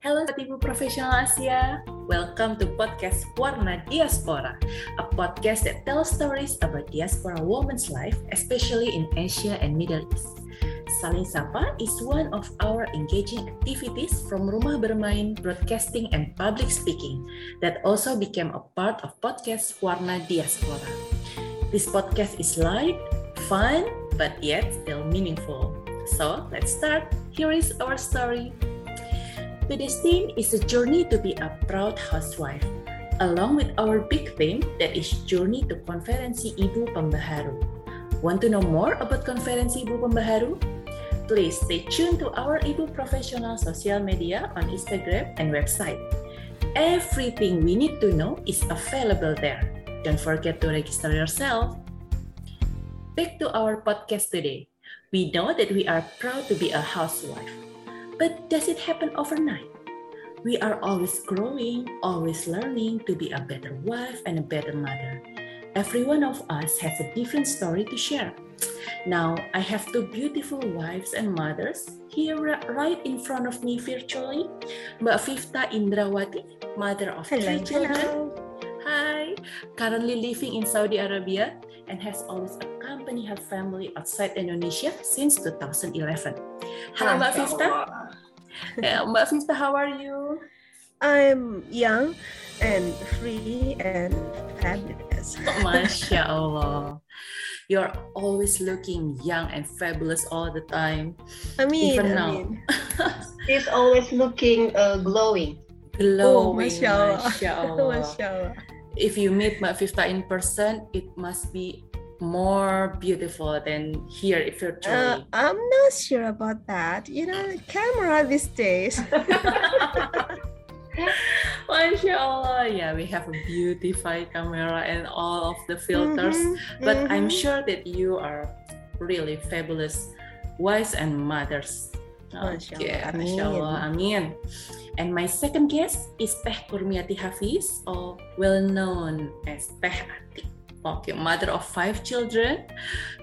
Halo Ibu Profesional Asia, welcome to podcast Warna Diaspora, a podcast that tells stories about diaspora women's life, especially in Asia and Middle East. Saling Sapa is one of our engaging activities from Rumah Bermain, Broadcasting, and Public Speaking that also became a part of podcast Warna Diaspora. This podcast is light, fun, but yet still meaningful. So let's start. Here is our story. Today's theme is a journey to be a proud housewife, along with our big theme that is Journey to Konferensi Ibu Pembaharu. Want to know more about Konferensi Ibu Pembaharu? Please stay tuned to our Ibu Professional social media on Instagram and website. Everything we need to know is available there. Don't forget to register yourself. Back to our podcast today. We know that we are proud to be a housewife. But does it happen overnight? We are always growing, always learning to be a better wife and a better mother. Every one of us has a different story to share. Now, I have two beautiful wives and mothers here right in front of me virtually. Mbak Vifta Indrawati, mother of hello, three children. Hello. Hi, currently living in Saudi Arabia and has always accompanied her family outside Indonesia since 2011. Halo Mbak Vista. Yeah, Mbak Vista, how are you? I'm young and free and fabulous. Masya Allah. You're always looking young and fabulous all the time. I mean, Even I now. mean, She's always looking uh, glowing. Glowing, Masya Allah. Masya Allah. Masya Allah. If you meet Mbak Vista in person, it must be more beautiful than here if you're touring? Uh. I'm not sure about that. You know, camera these days. Masya Allah. Yeah, we have a beautified camera and all of the filters. Mhm, But I'm mhm. sure that you are really fabulous wives and mothers. Okay, Allah, Masya Allah, amin. And my second guest is Teh Kurmiati Hafiz, or well known as Teh Ati. Okay, mother of five children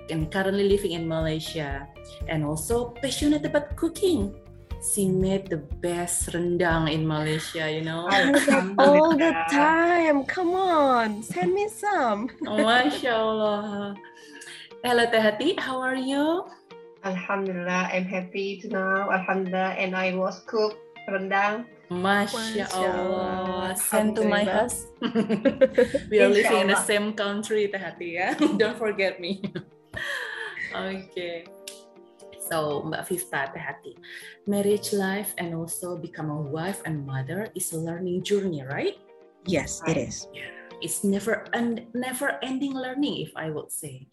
and currently living in Malaysia. And also passionate about cooking. She made the best rendang in Malaysia, you know. All the time. Come on, send me some. Masya Allah. Hello Teh Ati, how are you? Alhamdulillah, I'm happy to know. Alhamdulillah, and I was cook rendang. Masya Allah. Send to my house. we are living in the same country, Teh Hati ya. Don't forget me. okay. So, Mbak Vista, Teh Hati. Marriage life and also become a wife and mother is a learning journey, right? Yes, it is. It's never and never ending learning, if I would say.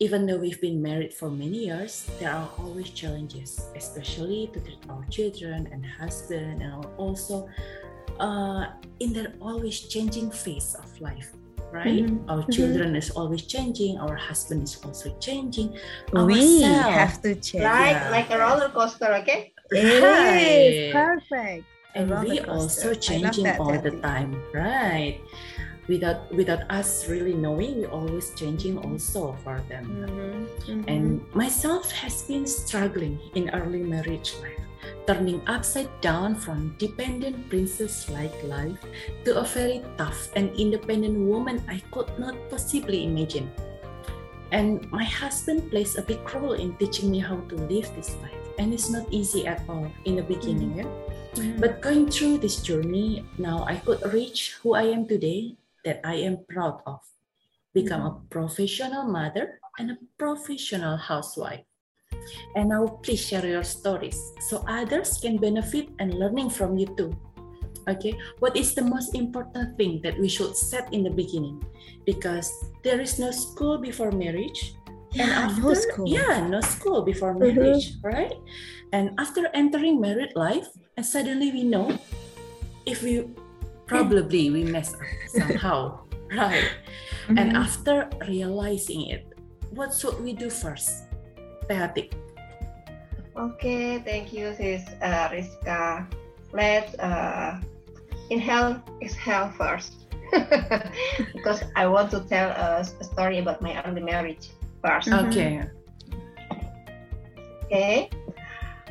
Even though we've been married for many years, there are always challenges, especially to treat our children and husband, and also uh, in their always changing phase of life. Right? Mhm, Our mhm. children is always changing. Our husband is also changing. We Ourselves. have to change. Like Yeah. like a roller coaster, okay? It Right. is perfect. And we roller also coaster. I love changing all the time right without without us really knowing we're always changing also for them Mhm, mhm. and myself has been struggling in early marriage life turning upside down from dependent princess like life to a very tough and independent woman i could not possibly imagine and my husband plays a big role in teaching me how to live this life and it's not easy at all in the beginning yeah? Mhm. But going through this journey, now I could reach who I am today that I am proud of. Become a professional mother and a professional housewife. And now please share your stories so others can benefit and learning from you too. Okay, what is the most important thing that we should set in the beginning? Because there is no school before marriage, and Yeah, after no school. yeah no school before Mhm. marriage right and after entering married life and suddenly we know if we probably we mess up somehow right and Mhm. after realizing it what should we do first Tehati Okay, thank you, sis uh, Rizka. Let's uh, inhale, exhale first. because I want to tell us a story about my early marriage first. Mhm. okay Okay.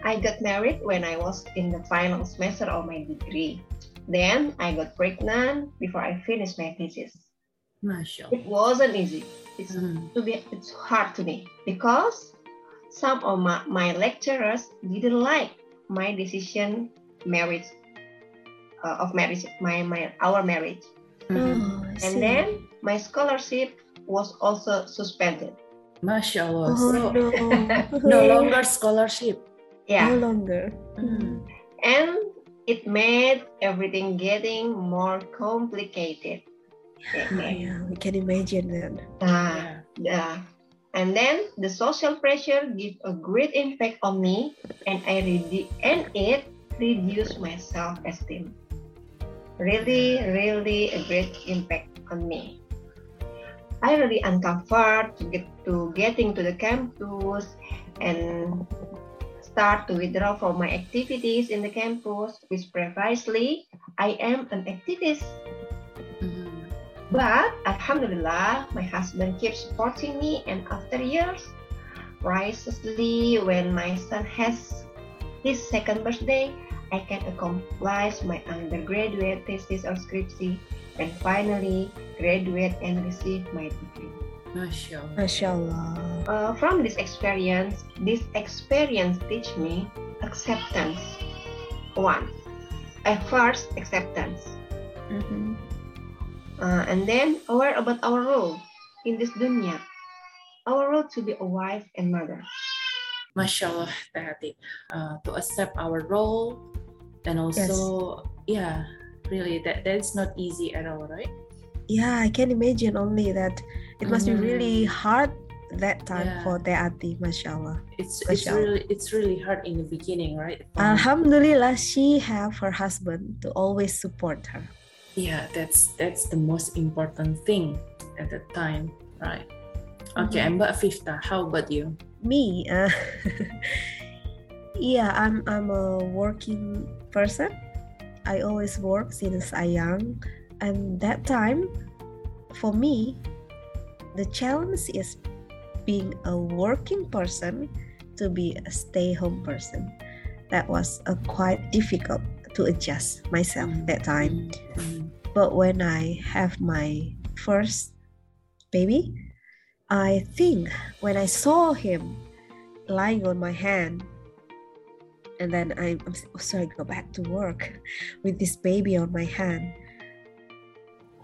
I got married when I was in the final semester of my degree. Then I got pregnant before I finished my thesis. Masya It wasn't easy. It's Hmm. to be it's hard to me because some of my, my lecturers didn't like my decision marriage uh, of marriage my, my our marriage Mhm. Oh, and then my scholarship was also suspended Masya Allah. oh So no, no longer scholarship. yeah no longer. Mhm. and it made everything getting more complicated Okay. Yeah, we can imagine that. Ah, Yeah. and then the social pressure give a great impact on me and i redu- and it reduced my self-esteem really really a great impact on me i really uncovered to get to getting to the campus and start to withdraw from my activities in the campus which previously i am an activist Mhm. but Alhamdulillah, my husband keeps supporting me, and after years, precisely when my son has his second birthday, I can accomplish my undergraduate thesis or skripsi, and finally graduate and receive my degree. Masya Allah. Masya Allah. Uh, from this experience, this experience teach me acceptance. One, at first acceptance. Mhm. Uh, and then aware about our role in this dunya. Our role to be a wife and mother. Masya Allah, Teh Ati. Uh, to accept our role and also, yeah, really, that that's not easy at all, right? Yeah, I can imagine only that it must be Mhm. really hard that time Yeah. for Teati, Masya Allah. It's it's really it's really hard in the beginning, right? Alhamdulillah, she have her husband to always support her. yeah, that's that's the most important thing at that time, right? Okay, Mhm. and Mbak Fifta, how about you? Me, uh, yeah, I'm I'm a working person. I always work since I young, and that time, for me, the challenge is being a working person to be a stay-home person. That was a quite difficult to adjust myself Mm. that time. Mhm. But when I have my first baby, I think when I saw him lying on my hand, and then I, I'm s- sorry, go back to work with this baby on my hand.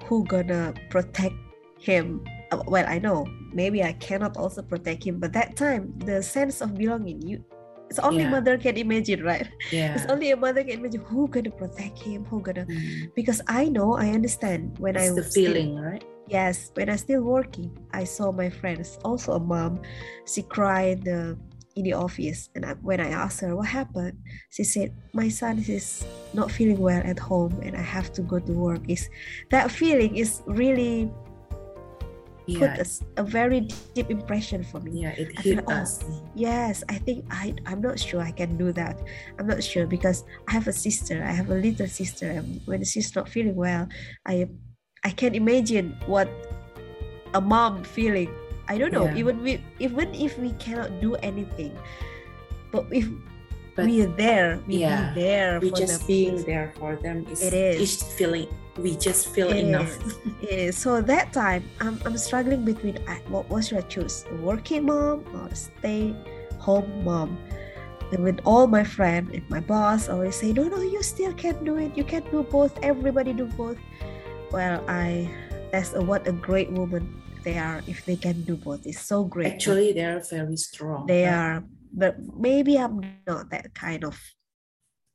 Who gonna protect him? Uh, Well, I know maybe I cannot also protect him, but that time the sense of belonging, you, it's only Yeah. mother can imagine, right? Yeah. It's only a mother can imagine who gonna protect him, who gonna Mhm. because I know I understand when It's I the was still- feeling, right? yes, when I still working, I saw my friends, also a mom, she cried uh, in the office, and I, when I asked her what happened, she said my son is not feeling well at home, and I have to go to work. Is that feeling is really put Yeah. a, very deep impression for me. Yeah, it hit feel, oh, us. Yes, I think I I'm not sure I can do that. I'm not sure because I have a sister. I have a little sister, and when she's not feeling well, I I can imagine what a mom feeling. I don't know. Yeah. Even we even if we cannot do anything, but if But we are there, we yeah, be there we for just being there for them is, It is. feeling we just feel It enough. is. It is. So that time, I'm, I'm struggling between what, what should I choose? A working mom or a stay home mom? And with all my friends and my boss always say, no, no, you still can do it. You can do both. Everybody do both. Well, I that's a, what a great woman they are if they can do both. It's so great. Actually, they are very strong. they right? are, but maybe I'm not that kind of.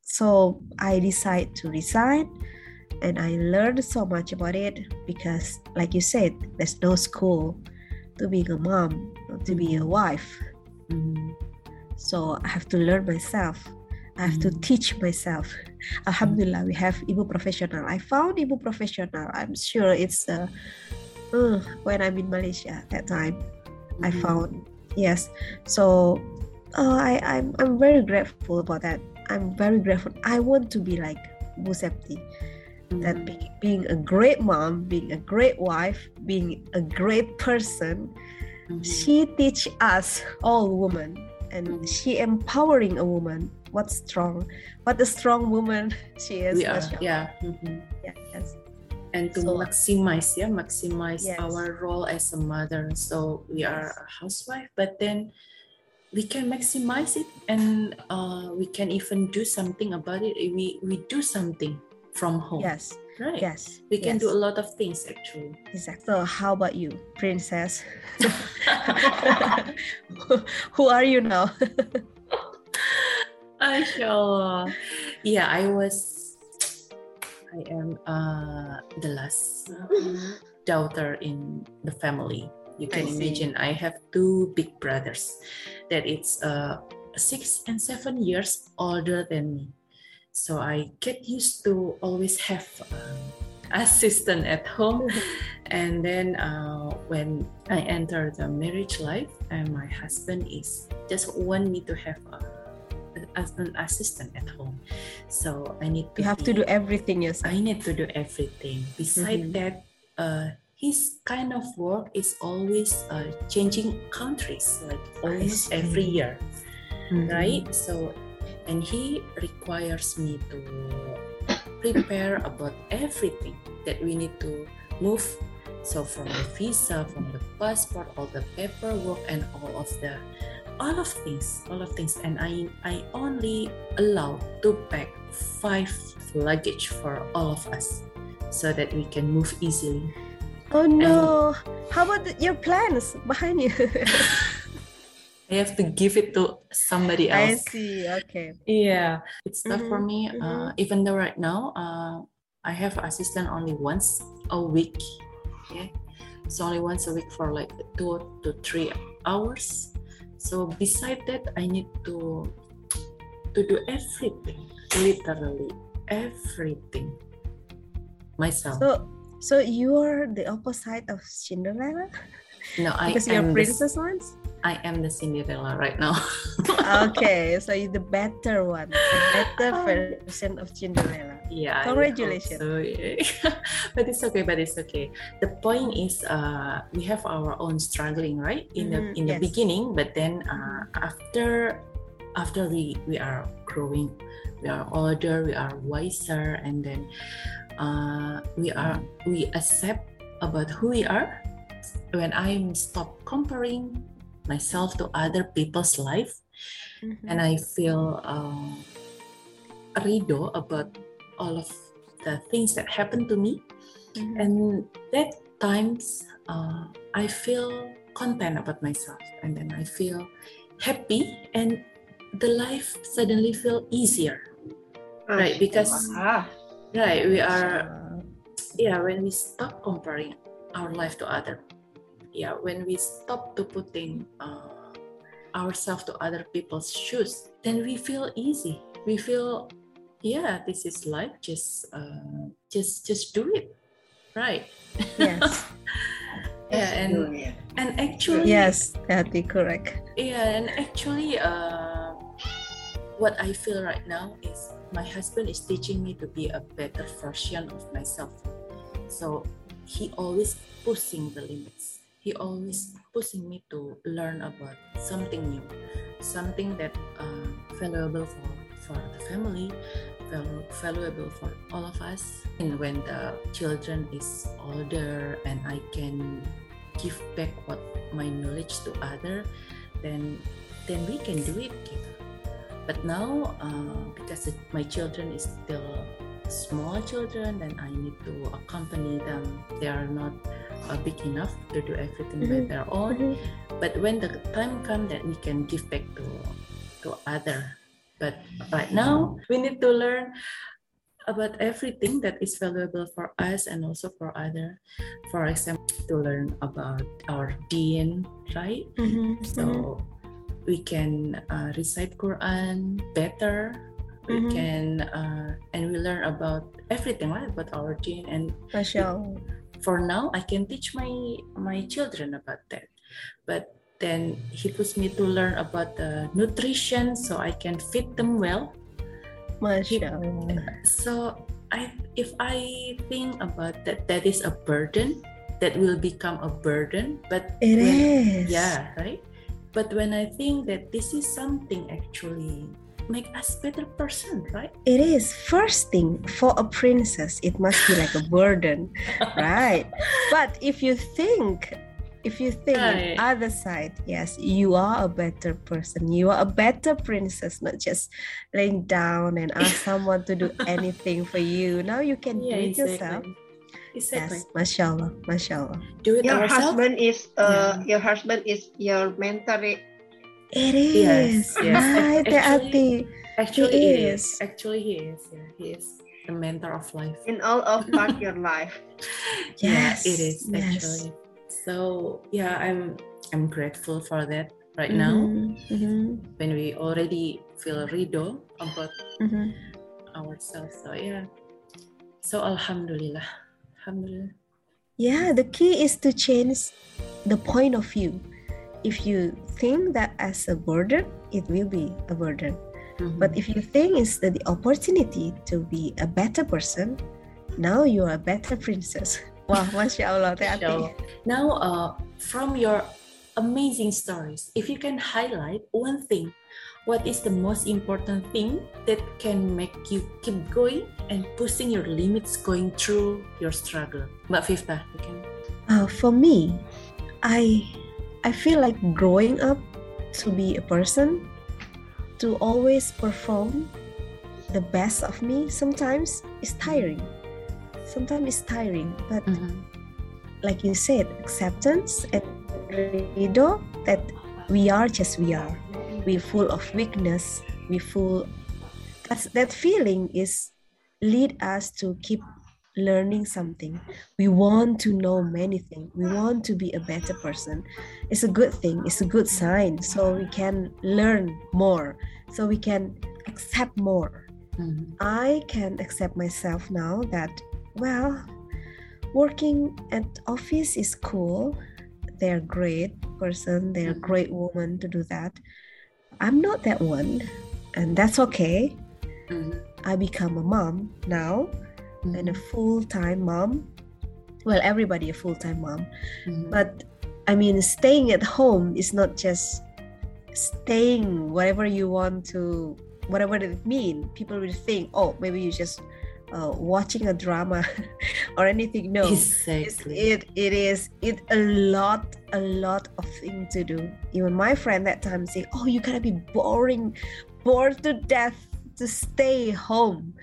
So I decide to resign and I learned so much about it because, like you said, there's no school to being a mom, to be a Mhm. wife. Mhm. So I have to learn myself. I have to Mhm. teach myself. Alhamdulillah, we have Ibu Professional. I found Ibu Professional. I'm sure it's uh, uh, when I'm in Malaysia at that time. I Mhm. found yes. So uh, I I'm I'm very grateful about that. I'm very grateful. I want to be like Bu Septi. That be, being a great mom, being a great wife, being a great person, Mhm. she teach us all women and Mhm. she empowering a woman. What strong, what a strong woman she is. are mashallah. yeah mhm. Yes. And to So- maximize yeah maximize Yes. our role as a mother so we are a housewife but then we can maximize it and uh, we can even do something about it we we do something from home Yes. right Yes. we can do a lot of things actually Exactly. So how about you, princess? Who are you now? Mashallah. yeah i was i am uh, the last daughter in the family. You can I imagine I have two big brothers that it's uh, six and seven years older than me. So I get used to always have um, assistant at home. and then uh, when I enter the marriage life, and my husband is just want me to have a, as an assistant at home. So I need to You have to do everything yourself. I need to do everything. Beside Mhm. that, uh, his kind of work is always uh, changing countries, like almost every year, Mhm. right? So, and he requires me to prepare about everything that we need to move. So from the visa, from the passport, all the paperwork, and all of the all of things, all of things, and I I only allow to pack five luggage for all of us, so that we can move easily. Oh no! How about the- your plans behind you? I have to give it to somebody else. I see. Okay. Yeah, it's tough for Mhm, me. Uh, even though right now, uh, I have assistant only once a week. Yeah, it's only once a week for like two to three hours. So beside that, I need to to do everything, literally everything myself. So, so you're the opposite of Cinderella no, I because you're am the, princess ones. I am the Cinderella right now. okay, so you're the better one, the better version of Cinderella. Yeah Congratulations. so, yeah. but it's okay but it's okay the point is uh we have our own struggling right in the Mhm, in the yes. beginning but then uh after after we we are growing we are older we are wiser and then uh we are we accept about who we are when i'm stop comparing myself to other people's life Mhm. and I feel uh, rido about all of the things that happened to me. Mhm. And that times uh, I feel content about myself, and then I feel happy, and the life suddenly feel easier. Right, because Ah, right we are yeah when we stop comparing our life to other yeah when we stop to putting uh, ourselves to other people's shoes then we feel easy we feel yeah this is life. Just uh, just just do it. Right. Yes, yeah and yeah. and actually yes, Tati, correct. yeah and actually uh, what i feel right now is my husband is teaching me to be a better version of myself. So he always pushing the limits. He always pushing me to learn about something new something that uh, valuable for for the family val- valuable for all of us and when the children is older and i can give back what my knowledge to other then then we can do it gitu. but now uh, because it, my children is still small children then i need to accompany them they are not uh, big enough to do everything by Mhm. their own Mhm. but when the time comes that we can give back to to other but right now we need to learn about everything that is valuable for us and also for other for example to learn about our deen right Mhm. so we can uh, recite quran better we Mhm. can uh, and we learn about everything right about our deen and Allah. for now i can teach my my children about that but then he puts me to learn about the nutrition so i can feed them well Masya Allah. so i if i think about that that is a burden that will become a burden but It when- is. yeah right but when I think that this is something actually make us better person, right? It is first thing for a princess. It must be like a burden, right? But if you think, if you think Right. on other side, yes, you are a better person. You are a better princess, not just laying down and ask someone to do anything for you. Now you can do it yourself. Exactly. Yes, mashallah, mashallah. Do it Your ourselves. husband is uh, your husband is your mentor. It is. Yes, is yes. right, actually- Actually, He it is. is. Actually, he is. Yeah, he is the mentor of life. in all of part your life. Yeah, Yes, it is yes. actually. So yeah, I'm I'm grateful for that right now Mhm, mhm, when we already feel rido about mhm. ourselves. So yeah. So alhamdulillah. Alhamdulillah. Yeah, the key is to change the point of view. If you think that as a burden, it will be a burden. Mhm. But if you think it's the, the opportunity to be a better person, now you are a better princess. Wow, Masya Allah, Teh. So now, uh, from your amazing stories, if you can highlight one thing, what is the most important thing that can make you keep going and pushing your limits going through your struggle? Mbak Fifta, you can. Uh, for me, I I feel like growing up to be a person, to always perform the best of me sometimes is tiring. Sometimes it's tiring, but like you said, acceptance and ridho that we are just we are. We're full of weakness. We full. That's that feeling is lead us to keep learning something. We want to know many things. We want to be a better person. It's a good thing. It's a good sign. So we can learn more. So we can accept more. Mhm. I can accept myself now that, well, working at office is cool. They're great person. They're Mhm. great woman to do that. I'm not that one, and that's okay. Mhm. I become a mom now and a Mhm. full-time mom. Well, everybody a full-time mom, Mhm. but I mean, staying at home is not just staying whatever you want to, whatever it mean. People will think, oh, maybe you just uh, watching a drama or anything. No, exactly. it it is it a lot a lot of thing to do. Even my friend that time say, oh, you gotta be boring, bored to death to stay home.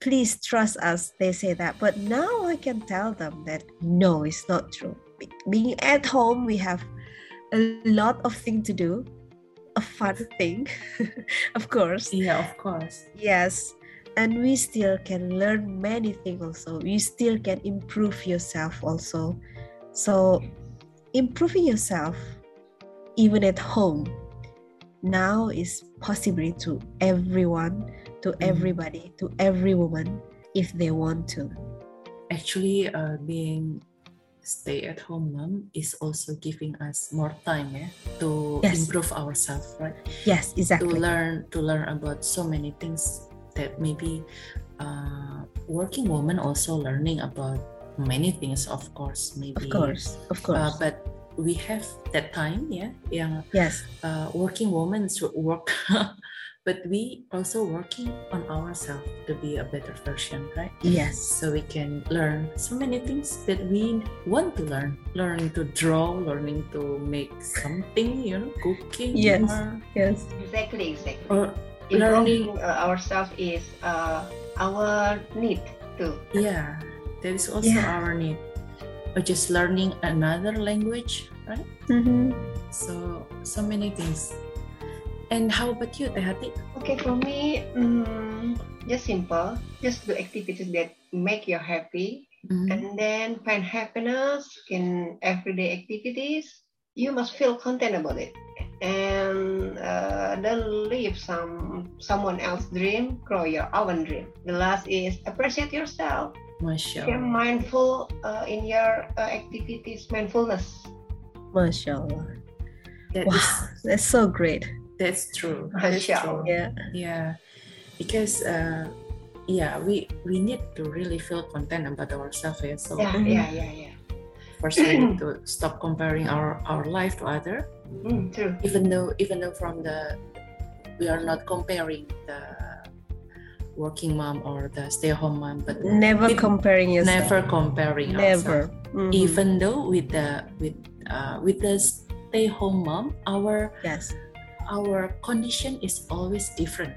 Please trust us. They say that, but now I can tell them that no, it's not true. Being at home, we have a lot of thing to do, a fun thing, of course. yeah, of course. Yes, and we still can learn many things also. You still can improve yourself also. So, improving yourself even at home now is possible to everyone, to Mhm. everybody, to every woman if they want to. Actually, uh, being stay-at-home mom is also giving us more time, yeah, to Yes. improve ourselves, right? Yes, exactly. to learn to learn about so many things that maybe uh, working woman also learning about many things of course maybe Of course, of uh, course. but we have that time yeah yang yes, uh, working women should work but we also working on ourselves to be a better version right yes, so we can learn so many things that we want to learn learning to draw learning to make something you know cooking Yes. or, yes, Exactly, exactly. or Improving uh, ourselves is uh, our need too. Yeah, that is also Yeah. our need. Or just learning another language, right? Mhm. So so many things. And how about you, Teh Ati? Okay, for me, mm, just simple. Just do activities that make you happy, Mhm. and then find happiness in everyday activities. You must feel content about it, and uh, don't leave some someone else's dream. Grow your own dream. The last is appreciate yourself. Masya Be mindful uh, in your uh, activities. Mindfulness. Masya Allah. That is Wow, that's so great. that's true. That's true. Yeah. Yeah, because uh, yeah, we we need to really feel content about ourselves. Yeah. So Yeah, yeah, yeah, yeah. First, we need to stop comparing our our life to other. Mm, true. Even though even though from the we are not comparing the working mom or the stay at home mom, but Never It- comparing yourself. never comparing Never. ourselves. Mhm. Even though with the with uh, with the stay at home mom, our yes, our condition is always different.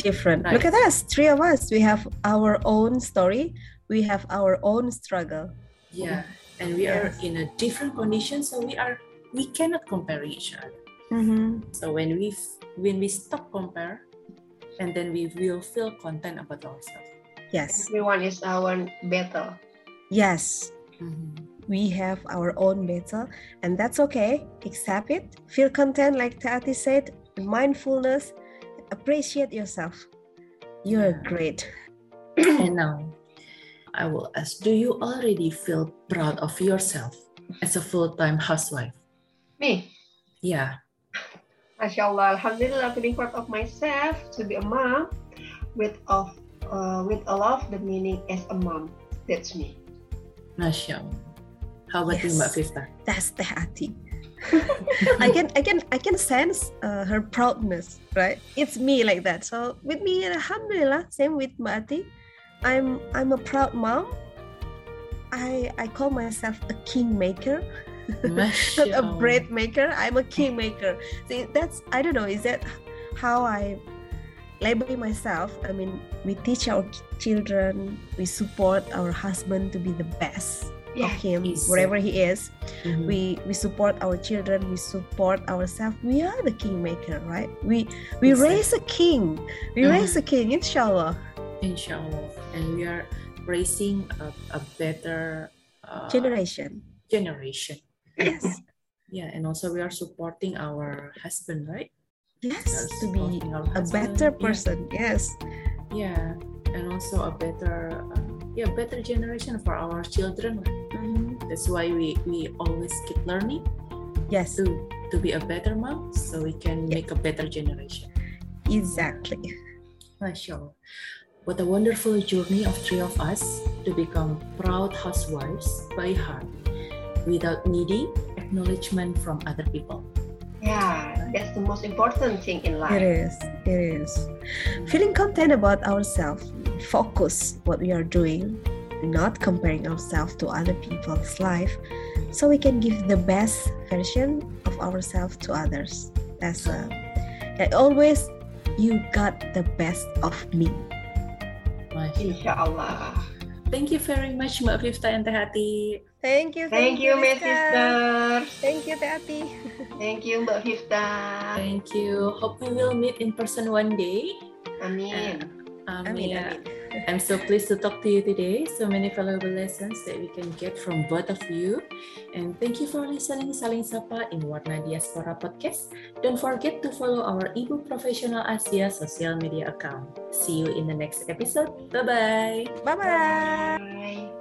different. Right. Look at us, three of us. We have our own story. We have our own struggle. Yeah, and we are in a different condition, so we are we cannot compare each other. Mhm. So when we when we stop compare, and then we will feel content about ourselves. Yes, Everyone is our better. yes. We have our own battle, and that's okay. Accept it. Feel content, like Tati said. Mindfulness. Appreciate yourself. You're Yeah. great. and now, I will ask: Do you already feel proud of yourself as a full-time housewife? Me, Yeah. Mashallah, Alhamdulillah, feeling proud of myself to be a mom with of uh, with a lot of the meaning as a mom. That's me. MashaAllah. How about you, Yes. Mbak Fifta? That's the Tati. I can, I can, I can sense uh, her proudness. Right? It's me like that. So with me, Alhamdulillah. Same with Mati. I'm, I'm a proud mom. I, I call myself a kingmaker. not a bread maker. I'm a king maker See, that's i don't know is that how i label myself? I mean we teach our children we support our husband to be the best of him wherever he is. Mhm. we we support our children we support ourselves. We are the kingmaker right? We we raise a king. We Mhm. raise a king inshallah Inshallah. And we are raising a, a better uh, generation generation. yes Yeah, and also we are supporting our husband, right? yes to be a better Yeah. person yes Yeah, and also a better, uh, yeah, better generation for our children. Mhm. That's why we we always keep learning yes to to be a better mom, so we can Yeah. make a better generation. exactly Allah. What a wonderful journey of three of us to become proud housewives by heart without needing acknowledgement from other people. Yeah, that's the most important thing in life. It is. It is. Feeling content about ourselves, focus what we are doing, not comparing ourselves to other people's life, so we can give the best version of ourselves to others. That's uh, and always you got the best of me. Masya Inshallah. Thank you very much Mbak Fifta and Teh Hati. Thank you. Thank you, my Rizka. sisters. Thank you, Tati. Thank you, Mbak Vifta. Thank you. Hope we will meet in person one day. Amin. Um, Amin, yeah. amin. I'm so pleased to talk to you today. So many valuable lessons that we can get from both of you. And thank you for listening Saling Sapa in Warna Diaspora Podcast. Don't forget to follow our Ibu Professional Asia social media account. See you in the next episode. Bye-bye. Bye bye. Bye.